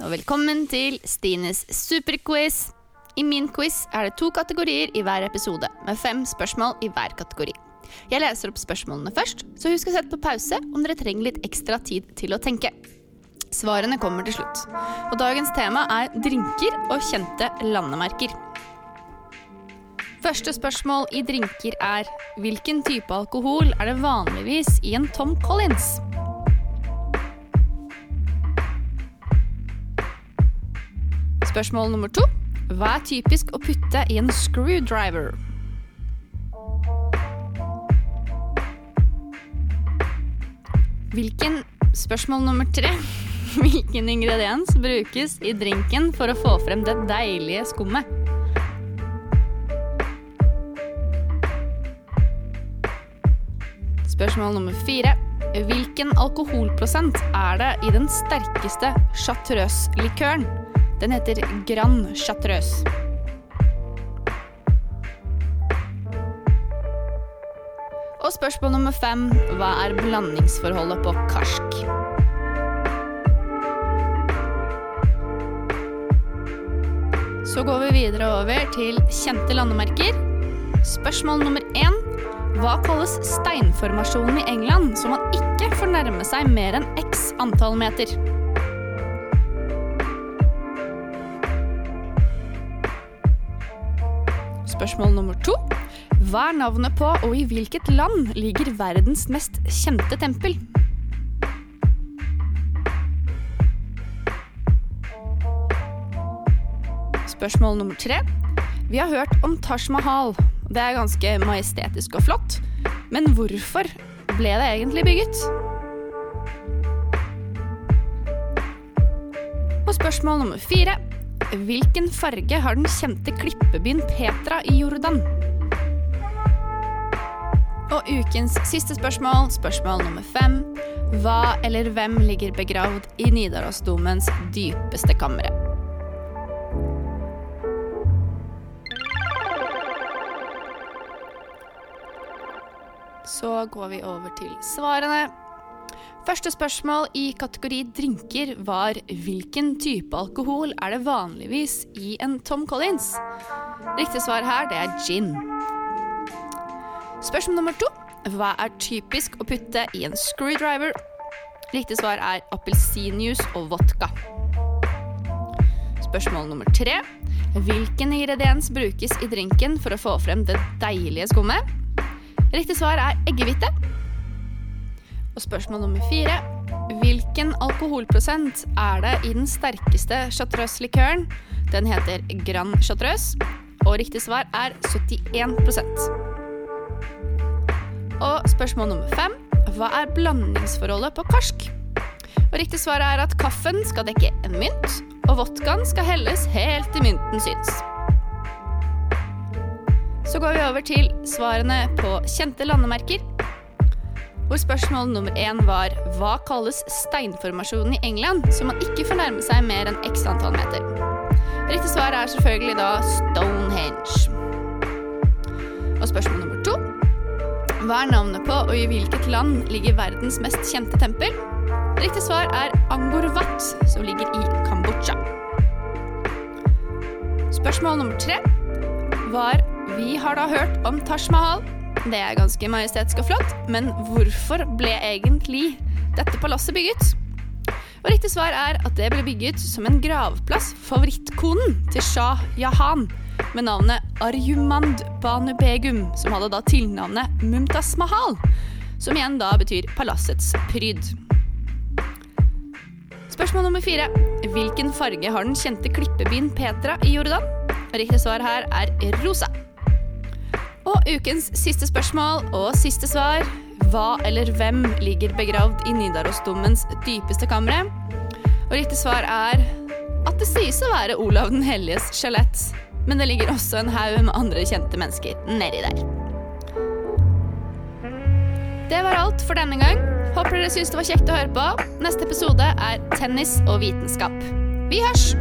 og velkommen til Stines superquiz. I min quiz er det to kategorier i hver episode, med fem spørsmål i hver kategori. Jeg leser opp spørsmålene først, så husk å sette på pause om dere trenger litt ekstra tid til å tenke. Svarene kommer til slutt. Og dagens tema er drinker og kjente landemerker. Første spørsmål i drinker er hvilken type alkohol er det vanligvis i en Tom Collins? Spørsmål nummer to. Hva er typisk å putte i en screwdriver? Hvilken Spørsmål nummer tre. Hvilken ingrediens brukes i drinken for å få frem det deilige skummet? Spørsmål nummer fire. Hvilken alkoholprosent er det i den sterkeste chartreuse-likøren? Den heter Grand Chartreuse. Og spørsmål nummer fem. Hva er blandingsforholdet på karsk? Så går vi videre over til kjente landemerker. Spørsmål nummer én. Hva kalles steinformasjonen i England så man ikke får nærme seg mer enn x antall meter? Spørsmål nummer to. Hva er navnet på og i hvilket land ligger verdens mest kjente tempel? Spørsmål nummer tre. Vi har hørt om Taj Mahal. Det er ganske majestetisk og flott. Men hvorfor ble det egentlig bygget? Og spørsmål nummer fire. Hvilken farge har den kjente klippebyen Petra i Jordan? Og ukens siste spørsmål, spørsmål nummer fem. Hva eller hvem ligger begravd i Nidarosdomens dypeste kamre? Så går vi over til svarene. Første spørsmål i kategori drinker var hvilken type alkohol er det vanligvis i en Tom Collins? Riktig svar her, det er gin. Spørsmål nummer to. Hva er typisk å putte i en screwdriver? Riktig svar er appelsinjuice og vodka. Spørsmål nummer tre. Hvilken ingrediens brukes i drinken for å få frem det deilige skummet? Riktig svar er eggehvite. Og spørsmål nummer fire. Hvilken alkoholprosent er det i den sterkeste chartreuse-likøren? Den heter Grand Chartreuse, og riktig svar er 71% Og spørsmål nummer fem. Hva er blandingsforholdet på karsk? Og riktig svar er at kaffen skal dekke en mynt, og vodkaen skal helles helt til mynten syns. Så går vi over til svarene på kjente landemerker. Hvor spørsmål nummer én var hva kalles steinformasjonen i England, så man ikke får nærme seg mer enn x antall meter. Riktig svar er selvfølgelig da Stonehenge. Og spørsmål nummer to hva er navnet på og i hvilket land ligger verdens mest kjente tempel? Riktig svar er Angkor Wat, som ligger i Kambodsja. Spørsmål nummer tre var Vi har da hørt om Taj Mahal. Det er ganske majestetisk og flott, men hvorfor ble egentlig dette palasset bygget? Og riktig svar er at det ble bygget som en gravplass favorittkonen til Shah Jahan med navnet Arjumand Banu Begum, som hadde da tilnavnet Mumtaz Mahal, som igjen da betyr palassets pryd. Spørsmål nummer fire. Hvilken farge har den kjente klippebyen Petra i Jordan? Riktig svar her er rosa. Og ukens siste spørsmål og siste svar. Hva eller hvem ligger begravd i Nidarosdomens dypeste kamre? Og riktig svar er at det sies å være Olav den helliges skjelett. Men det ligger også en haug med andre kjente mennesker nedi der. Det var alt for denne gang. Håper dere syns det var kjekt å høre på. Neste episode er tennis og vitenskap. Vi hørs!